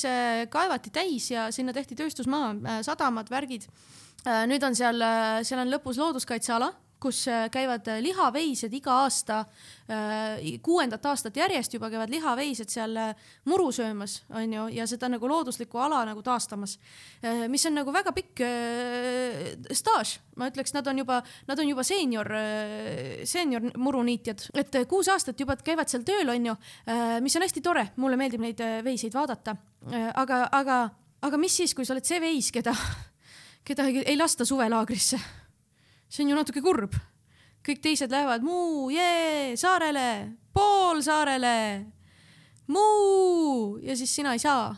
kaevati täis ja sinna tehti tööstusmaa, sadamad, värgid. nüüd on seal, seal on lõpus looduskaitseala, kus äh, käivad äh, lihaveised iga aasta, kuuendat aastat järjest juba käivad lihaveised seal äh, muru söömas, onju, ja seda nagu looduslikku ala nagu taastamas. mis on nagu väga pikk äh, staaž, ma ütleks, nad on juba, nad on juba seenior, seenior muruniitjad, et äh, kuus aastat juba käivad seal tööl, onju, mis on hästi tore, mulle meeldib neid äh, veiseid vaadata. aga, aga, aga mis siis, kui sa oled see veis, keda, keda ei lasta suvelaagrisse? See on ju natuke kurb. kõik teised lähevad muu, jee, saarele, poolsaarele, muu ja siis sina ei saa.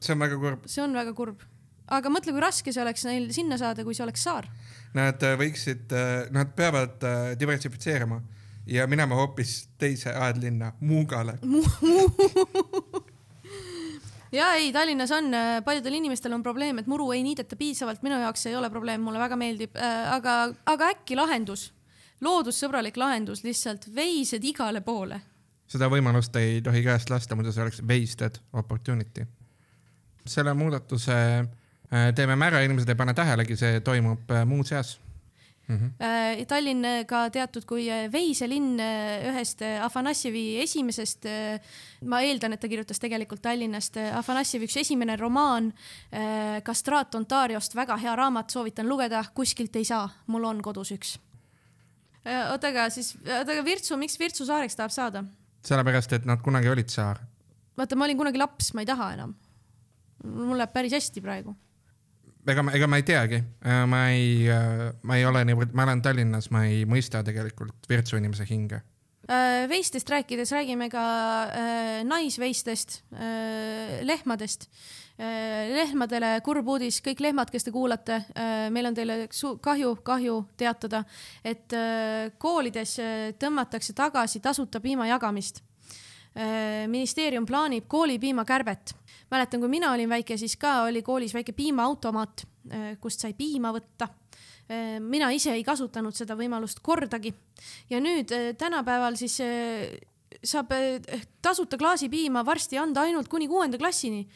see on väga kurb. see on väga kurb. aga mõtle, kui raske see oleks neil sinna saada, kui see oleks saar. Nad äh, võiksid, nad peavad äh, diversifitseerima ja minema hoopis teise aedlinna, Muugale. ja ei, Tallinnas on, paljudel inimestel on probleem, et muru ei niideta piisavalt, minu jaoks ei ole probleem, mulle väga meeldib, aga, aga äkki lahendus, loodussõbralik lahendus lihtsalt veised igale poole. seda võimalust ei tohi käest lasta, muidu see oleks wasted opportunity. selle muudatuse äh, teeme me ära, inimesed ei pane tähelegi, see toimub äh, muuseas mm. -hmm. Tallinn ka teatud kui veiselinn äh, ühest äh, Afanassjevi esimesest, ma eeldan, et ta kirjutas tegelikult Tallinnast, Afanassjevi üks esimene romaan, Kastraat Ontariost, väga hea raamat, soovitan lugeda, kuskilt ei saa, mul on kodus üks. oota, aga siis, oota, aga Virtsu, miks Virtsu saareks tahab saada? sellepärast, et nad kunagi olid saar. vaata, ma olin kunagi laps, ma ei taha enam. mul läheb päris hästi praegu. Ega ma, ega ma ei teagi, ma ei, ma ei ole niivõrd, ma elan Tallinnas, ma ei mõista tegelikult Virtsu inimese hinge. veistest rääkides räägime ka äh, naisveistest äh,, lehmadest äh,. lehmadele kurb uudis, kõik lehmad, kes te kuulate äh,, meil on teile kahju, kahju teatada, et äh, koolides äh, tõmmatakse tagasi tasuta piima jagamist äh,. Ministeerium plaanib koolipiimakärbet. mäletan, kui mina olin väike, siis ka oli koolis väike piimaautomaat, kust sai piima võtta mina ise ei kasutanud seda võimalust kordagi ja nüüd äh, tänapäeval siis äh, saab äh, tasuta klaasipiima varsti anda ainult kuni kuuenda klassini.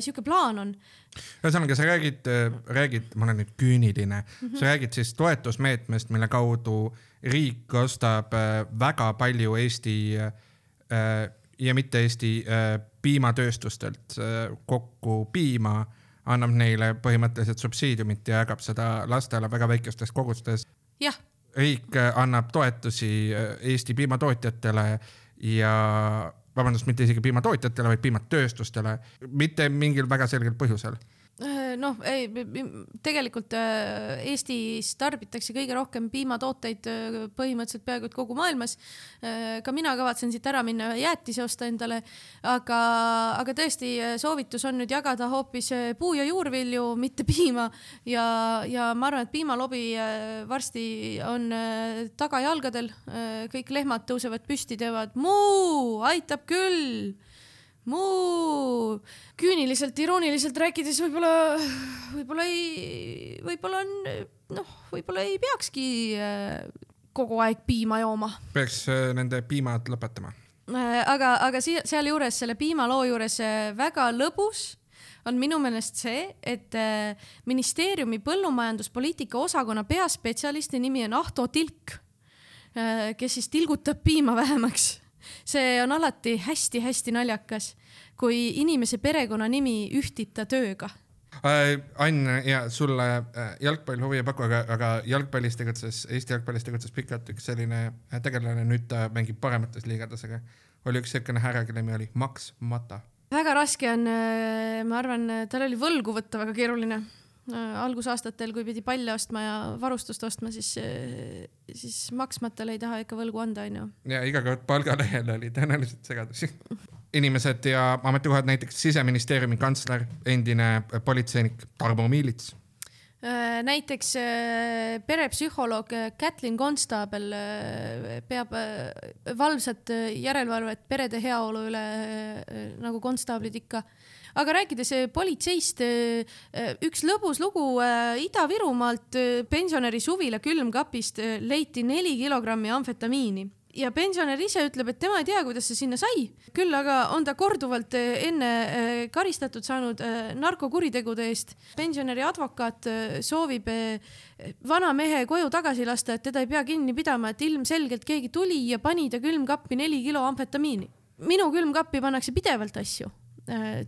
sihuke plaan on. ühesõnaga, sa räägid, räägid, ma olen nüüd küüniline mm, -hmm. sa räägid siis toetusmeetmest, mille kaudu riik ostab äh, väga palju Eesti äh, ja mitte Eesti äh, piimatööstustelt äh, kokku piima, annab neile põhimõtteliselt subsiidiumit ja jagab seda lastele väga väikestes kogustes. jah, riik äh, annab toetusi äh, Eesti piimatootjatele ja vabandust, mitte isegi piimatootjatele, vaid piimatööstustele, mitte mingil väga selgel põhjusel. Äh, noh, ei, tegelikult äh, Eestis tarbitakse kõige rohkem piimatooteid äh, põhimõtteliselt peaaegu et kogu maailmas. ka mina kavatsen siit ära minna ühe jäätise osta endale, aga, aga tõesti, soovitus on nüüd jagada hoopis puu- ja juurvilju, mitte piima ja, ja ma arvan, et piimalobi varsti on tagajalgadel. kõik lehmad tõusevad püsti, teevad muu, aitab küll muu küüniliselt, irooniliselt rääkides võib-olla, võib-olla ei, võib-olla on noh, võib-olla ei peakski äh, kogu aeg piima jooma. peaks äh, nende piimad lõpetama. Äh, aga, aga sealjuures selle piimaloo juures väga lõbus on minu meelest see, et ministeeriumi põllumajanduspoliitika osakonna peaspetsialisti nimi on Ahto Tilk, kes siis tilgutab piima vähemaks see on alati hästi-hästi naljakas, kui inimese perekonnanimi ühtib ta tööga äh,. Ann ja sulle äh, jalgpall huvi ei paku, aga, aga jalgpallis tegutses, Eesti jalgpallis tegutses pikalt üks selline äh, tegelane, nüüd ta mängib paremates liigades, aga oli üks siukene härra, kelle nimi oli Max Mata. väga raske on, äh, ma arvan, tal oli võlgu võtta väga keeruline algusaastatel, kui pidi palle ostma ja varustust ostma, siis, äh, siis maksmatele ei taha ikka võlgu anda, onju. ja iga kord palgalehel oli tõenäoliselt segadusi. inimesed ja ametikohad, näiteks siseministeeriumi kantsler, endine politseinik Tarmo Miilits äh, näiteks perepsühholoog Kätlin Konstaabel peab valvsat järelevalvet perede heaolu üle nagu konstaablid ikka aga rääkides eh, politseist, eh, eh, üks lõbus lugu Ida-Virumaalt pensionäri suvila külmkapist leiti neli kilogrammi amfetamiini ja pensionär ise ütleb, et tema ei tea, kuidas see sinna sai, küll aga on ta korduvalt enne karistatud saanud narkokuritegude eest. pensionäri advokaat soovib vana mehe koju tagasi lasta, et teda ei pea kinni pidama, et ilmselgelt keegi tuli ja pani ta külmkappi neli kilo amfetamiini. minu külmkappi pannakse pidevalt asju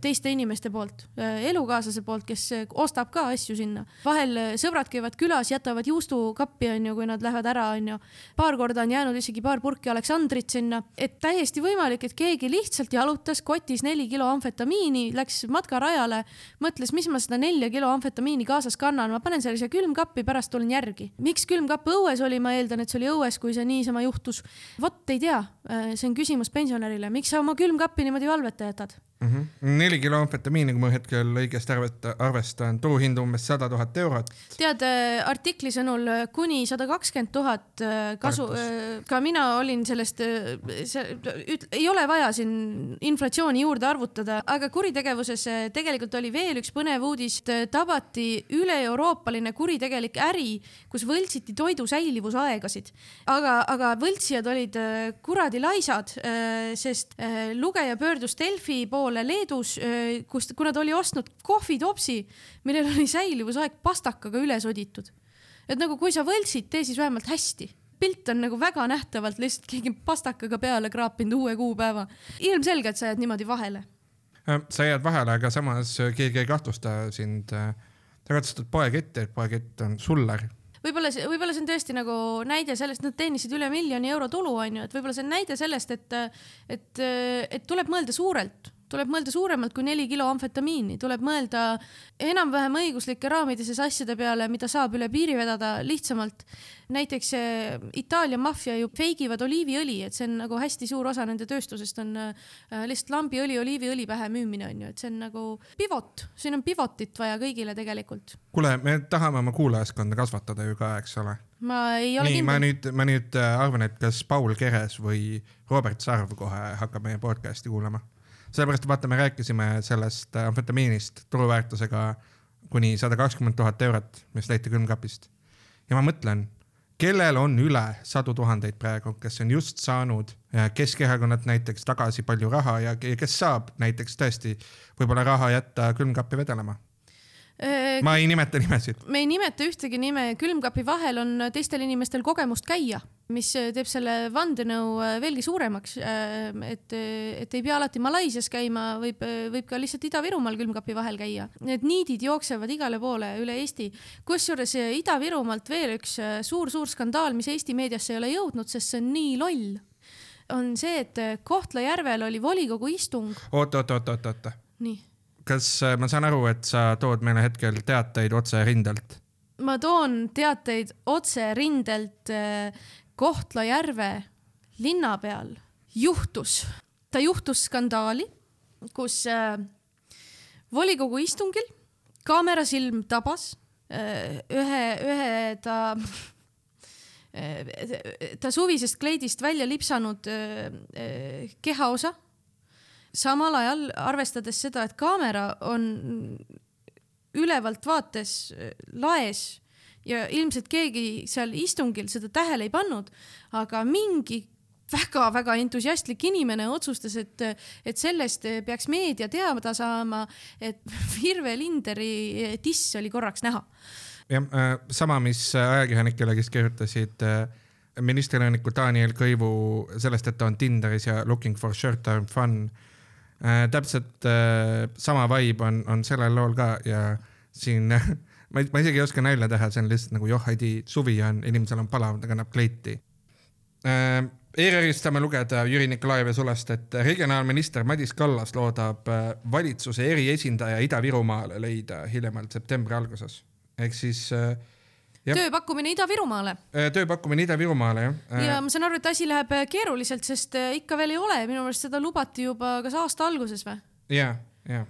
teiste inimeste poolt, äh, elukaaslase poolt, kes äh, ostab ka asju sinna. vahel sõbrad käivad külas, jätavad juustukappi, onju, kui nad lähevad ära, onju. paar korda on jäänud isegi paar purki Aleksandrit sinna, et täiesti võimalik, et keegi lihtsalt jalutas kotis neli kilo amfetamiini, läks matkarajale, mõtles, mis ma seda nelja kilo amfetamiini kaasas kannan, ma panen selle siia külmkappi, pärast tulen järgi. miks külmkapp õues oli, ma eeldan, et see oli õues, kui see niisama juhtus. vot ei tea, see on küsimus pensionärile, miks sa oma külmkappi niimoodi valveta jätad? Mm. -hmm. neli kilo amfetamiini, kui ma hetkel õigesti arvestan, turuhind umbes sada tuhat eurot. tead, äh, artikli sõnul äh, kuni sada kakskümmend tuhat äh, kasu, ka mina olin sellest, ei ole vaja siin inflatsiooni juurde arvutada, aga kuritegevuses tegelikult oli veel üks põnev uudis, tabati üle-euroopaline kuritegelik äri, kus võltsiti toidu säilivusaegasid. aga, aga võltsijad olid kuradi laisad, sest lugeja pöördus Delfi poole poole Leedus, kus, kuna ta oli ostnud kohvitopsi, millel oli säilivusaeg pastakaga üle soditud. et nagu kui sa võltsid, tee siis vähemalt hästi pilt on nagu väga nähtavalt lihtsalt keegi pastakaga peale kraapinud uue kuupäeva. ilmselgelt sa jääd niimoodi vahele. sa jääd vahele, aga samas keegi ei kahtlusta sind. sa kahtustad poeketti, et poekett on suller võib-olla see, võib-olla see on tõesti nagu näide sellest, nad teenisid üle miljoni euro tulu, onju, et võib-olla see on näide sellest, et, et, et tuleb mõelda suurelt tuleb mõelda suuremalt kui neli kilo amfetamiini, tuleb mõelda enam-vähem õiguslike raamide sees asjade peale, mida saab üle piiri vedada lihtsamalt. näiteks Itaalia maffia ju feigivad oliiviõli, et see on nagu hästi suur osa nende tööstusest on äh, lihtsalt lambiõli, oliiviõli pähe müümine on ju, et see on nagu pivot, siin on pivotit vaja kõigile tegelikult. kuule, me tahame oma kuulajaskonda kasvatada ju ka, eks ole ma ei ole nii, kindel. ma nüüd, ma nüüd äh, arvan, et kas Paul Keres või Robert Sarv kohe hakkab meie podcast'i kuulama sellepärast vaata, me rääkisime sellest amfetamiinist turuväärtusega kuni sada kakskümmend tuhat eurot, mis leiti külmkapist. ja ma mõtlen, kellel on üle sadu tuhandeid praegu, kes on just saanud Keskerakonnalt näiteks tagasi palju raha ja kes saab näiteks tõesti võib-olla raha jätta külmkappi vedelema Äh, ma ei nimeta nimesid. me ei nimeta ühtegi nime, külmkapi vahel on teistel inimestel kogemust käia, mis teeb selle vandenõu äh, veelgi suuremaks. Äh, et, et ei pea alati Malaisias käima, võib, võib ka lihtsalt Ida-Virumaal külmkapi vahel käia. Need niidid jooksevad igale poole üle Eesti. kusjuures Ida-Virumaalt veel üks suur-suur skandaal, mis Eesti meediasse ei ole jõudnud, sest see on nii loll on see, et Kohtla-Järvel oli volikogu istung. oot, oot, oot, oot, oot. nii kas äh, ma saan aru, et sa tood meile hetkel teateid otse rindelt? ma toon teateid otse rindelt äh, Kohtla-Järve linna peal. juhtus, ta juhtus skandaali, kus äh, volikogu istungil kaamerasilm tabas ühe, ühe ta ta suvisest kleidist välja lipsanud kehaosa samal ajal arvestades seda, et kaamera on ülevalt vaates äh, laes ja ilmselt keegi seal istungil seda tähele ei pannud, aga mingi väga-väga entusiastlik inimene otsustas, et, et sellest peaks meedia teada saama, et Virve Linderi diss oli korraks näha. jah, äh, sama, mis ajakirjanikele, kes kirjutasid äh, ministrinõuniku Daniel Kõivu sellest, et ta on Tinderis ja looking for short-term fun äh,. Täpselt äh, sama vibe on, on sellel lool ka ja siin ma, ma isegi ei oska nalja teha, see on lihtsalt nagu joh, Heidi, suvi on, inimesel on palav, ta kannab kleiti äh,. ERR-ist saame lugeda Jüri Nikolajevi sulest, et regionaalminister Madis Kallas loodab äh, valitsuse eriesindaja Ida-Virumaale leida hiljemalt septembri alguses. ehk siis äh, tööpakkumine Ida-Virumaale. Äh, tööpakkumine Ida-Virumaale, jah. Äh, ja ma saan aru, et asi läheb äh, keeruliselt, sest ikka veel ei ole, minu meelest seda lubati juba kas aasta alguses või? ja, ja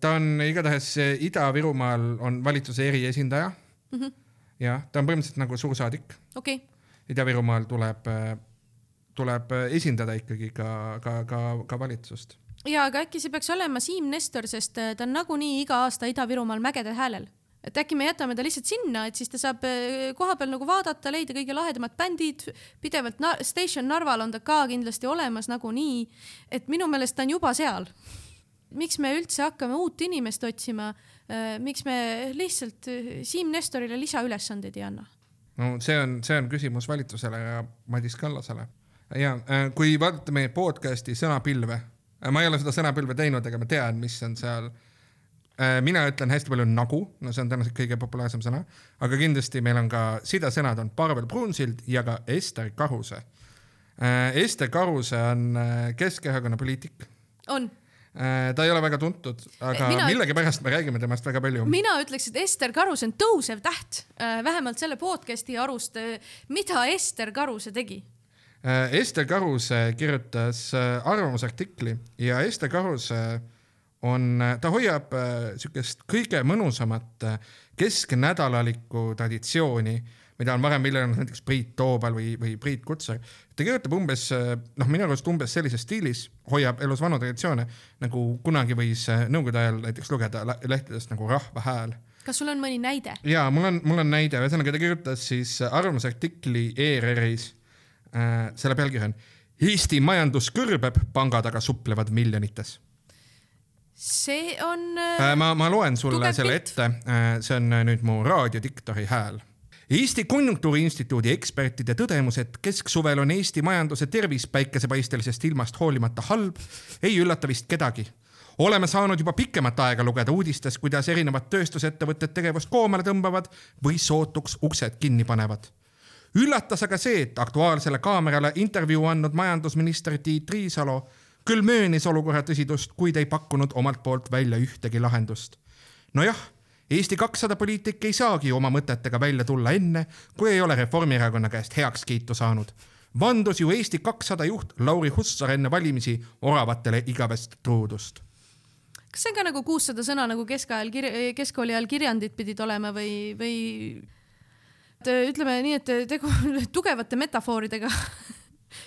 ta on igatahes Ida-Virumaal on valitsuse eriesindaja mm. -hmm. jah, ta on põhimõtteliselt nagu suursaadik okay.. Ida-Virumaal tuleb, tuleb esindada ikkagi ka, ka, ka, ka valitsust ja, aga äkki see peaks olema Siim Nestor, sest ta on nagunii iga aasta Ida-Virumaal mägede häälel et äkki me jätame ta lihtsalt sinna, et siis ta saab äh, kohapeal nagu vaadata, leida kõige lahedamad bändid, pidevalt na Station Narval on ta ka kindlasti olemas nagunii. et minu meelest ta on juba seal. miks me üldse hakkame uut inimest otsima? Äh, miks me lihtsalt äh, Siim Nestorile lisaülesandeid ei anna? no see on, see on küsimus valitsusele ja Madis Kallasele. ja kui vaadata meie podcast'i Sõnapilve, ma ei ole seda sõnapilve teinud, aga ma tean, mis on seal Äh, mina ütlen hästi palju nagu, no see on tõenäoliselt kõige populaarsem sõna, aga kindlasti meil on ka sidesõnad on Parvel Pruunsild ja ka Ester Karuse. Äh, Ester Karuse on äh, Keskerakonna poliitik. on ta ei ole väga tuntud, aga mina, millegipärast me räägime temast väga palju. mina ütleks, et Ester Karus on tõusev täht, vähemalt selle podcast'i arust. mida Ester Karuse tegi? Ester Karuse kirjutas arvamusartikli ja Ester Karuse on, ta hoiab äh, sihukest kõige mõnusamat äh, kesknädalalikku traditsiooni, mida on varem viljelenud näiteks Priit Toobal või, või Priit Kutsar. ta kirjutab umbes, äh, noh, minu arust umbes sellises stiilis, hoiab elus vanu traditsioone, nagu kunagi võis nõukogude ajal näiteks lugeda lehtedest nagu Rahva Hääl kas sul on mõni näide? ja mul on, mul on näide, ühesõnaga ta kirjutas siis arvamusartikli ERR-is äh,. selle pealkiri on Eesti majandus kõrbeb, pangad aga suplevad miljonites see on äh,. ma, ma loen sulle selle pilt. ette äh,, see on äh, nüüd mu raadiodiktori hääl. Eesti Konjunktuuriinstituudi ekspertide tõdemus, et kesksuvel on Eesti majanduse tervis päikesepaistelisest ilmast hoolimata halb, ei üllata vist kedagi oleme saanud juba pikemat aega lugeda uudistes, kuidas erinevad tööstusettevõtted tegevust koomale tõmbavad või sootuks uksed kinni panevad. üllatas aga see, et Aktuaalsele Kaamerale intervjuu andnud majandusminister Tiit Riisalo küll möönis olukorra tõsidust, kuid ei pakkunud omalt poolt välja ühtegi lahendust. nojah, Eesti kakssada poliitik ei saagi oma mõtetega välja tulla enne, kui ei ole Reformierakonna käest heakskiitu saanud. vandus ju Eesti kakssada juht Lauri Hussar enne valimisi oravatele igavest truudust kas see on ka nagu kuussada sõna nagu keskajal kir-, keskkooli ajal kirjandid pidid olema või, või ütleme nii, et tegu tugevate metafooridega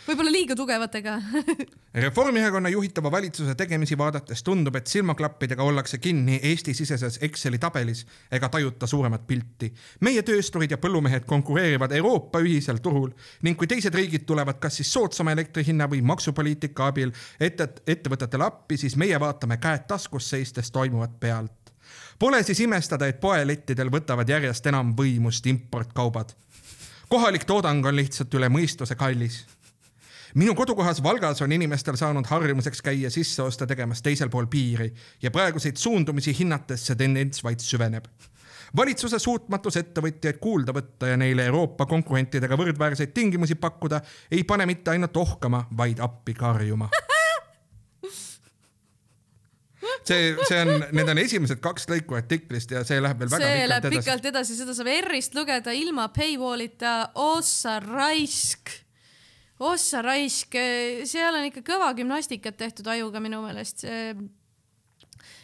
võib-olla liiga tugevatega Reformierakonna juhitava valitsuse tegemisi vaadates tundub, et silmaklappidega ollakse kinni Eesti-siseses Exceli tabelis ega tajuta suuremat pilti. meie töösturid ja põllumehed konkureerivad Euroopa ühisel turul ning kui teised riigid tulevad kas siis soodsama elektri hinna või maksupoliitika abil ette, ettevõtetele appi, siis meie vaatame käed taskus seistes toimuvat pealt. Pole siis imestada, et poelettidel võtavad järjest enam võimust importkaubad kohalik toodang on lihtsalt üle mõistuse kallis minu kodukohas Valgas on inimestel saanud harjumuseks käia sisseoste tegemas teisel pool piiri ja praeguseid suundumisi hinnates see tendents vaid süveneb. Valitsuse suutmatus ettevõtjaid kuulda võtta ja neile Euroopa konkurentidega võrdväärseid tingimusi pakkuda ei pane mitte ainult ohkama, vaid appi karjuma. See, see on, need on esimesed kaks lõiku artiklist ja see läheb veel väga see pikalt edasi. pikalt edasi, seda saab R-ist lugeda ilma paywall'ita, ossa raisk, ossa raisk, seal on ikka kõva gümnastikat tehtud ajuga minu meelest.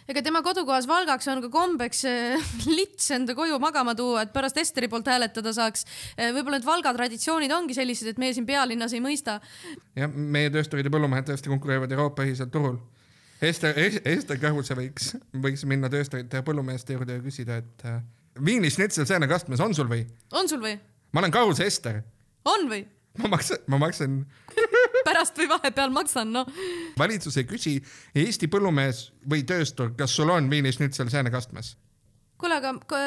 ega tema kodukohas Valgaks on ka kombeks eh, lits enda koju magama tuua, et pärast Esteri poolt hääletada saaks. võib-olla need Valga traditsioonid ongi sellised, et meie siin pealinnas ei mõista. jah, meie töösturid ja põllumehed tõesti konkureerivad Euroopa ühisel turul. Ester, Ester Kõhuse võiks, võiks minna töösturite ja põllumeeste juurde ja küsida, et viinišnitsel seenekastmes on sul või? on sul või? ma olen Kahus Ester, on või? Ma maksan, ma maksan, pärast või vahepeal maksan, noh. valitsus ei küsi Eesti põllumees või tööstur, kas sul on viinišnitsel seenekastmes. kuule, aga k-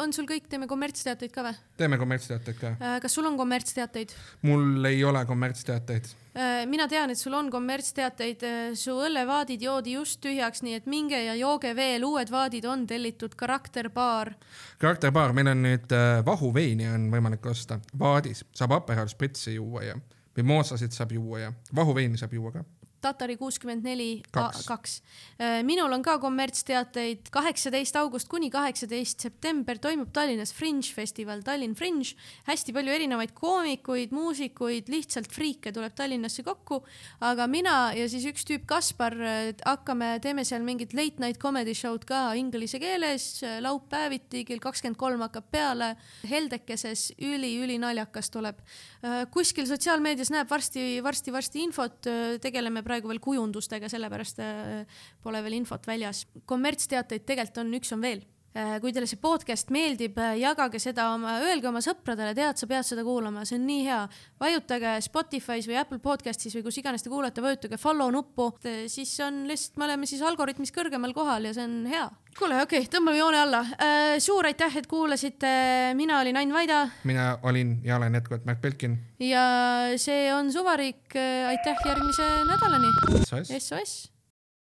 on sul kõik, teeme kommertsteateid ka või? teeme kommertsteateid ka. kas sul on kommertsteateid? mul ei ole kommertsteateid. Äh, mina tean, et sul on kommertsteateid, su õllevaadid joodi just tühjaks, nii et minge ja jooge veel, uued vaadid on tellitud, karakterbaar. karakterbaar, meil on nüüd äh, vahuveini on võimalik osta, vaadis saab Aperol spritsi juua ja mimoosasid saab juua ja vahuveini saab juua ka. Tatari kuuskümmend neli Kaks. kaks. minul on ka kommertsteateid, kaheksateist august kuni kaheksateist september toimub Tallinnas Fringe festival, Tallinn Fringe. hästi palju erinevaid koomikuid, muusikuid, lihtsalt friike tuleb Tallinnasse kokku. aga mina ja siis üks tüüp Kaspar eh, hakkame, teeme seal mingit late night comedy show'd ka inglise keeles, laupäeviti kell kakskümmend kolm hakkab peale. heldekeses üli-ülinaljakas tuleb. Kuskil sotsiaalmeedias näeb varsti, varsti-varsti infot, tegeleme praegu veel kujundustega, sellepärast äh, pole veel infot väljas. kommertsteateid tegelikult on, üks on veel. Kui teile see podcast meeldib, jagage seda oma, öelge oma sõpradele, tead, sa pead seda kuulama, see on nii hea. vajutage Spotify's või Apple Podcast'is või kus iganes te kuulate, vajutage follow nuppu, siis on lihtsalt, me oleme siis algoritmis kõrgemal kohal ja see on hea. kuule, okei okay,, tõmbame joone alla. suur aitäh, et kuulasite, mina olin Ain Vaida mina olin ja olen jätkuvalt Märt Belkin. ja see on Suvariik, aitäh järgmise nädalani, SOS. SOS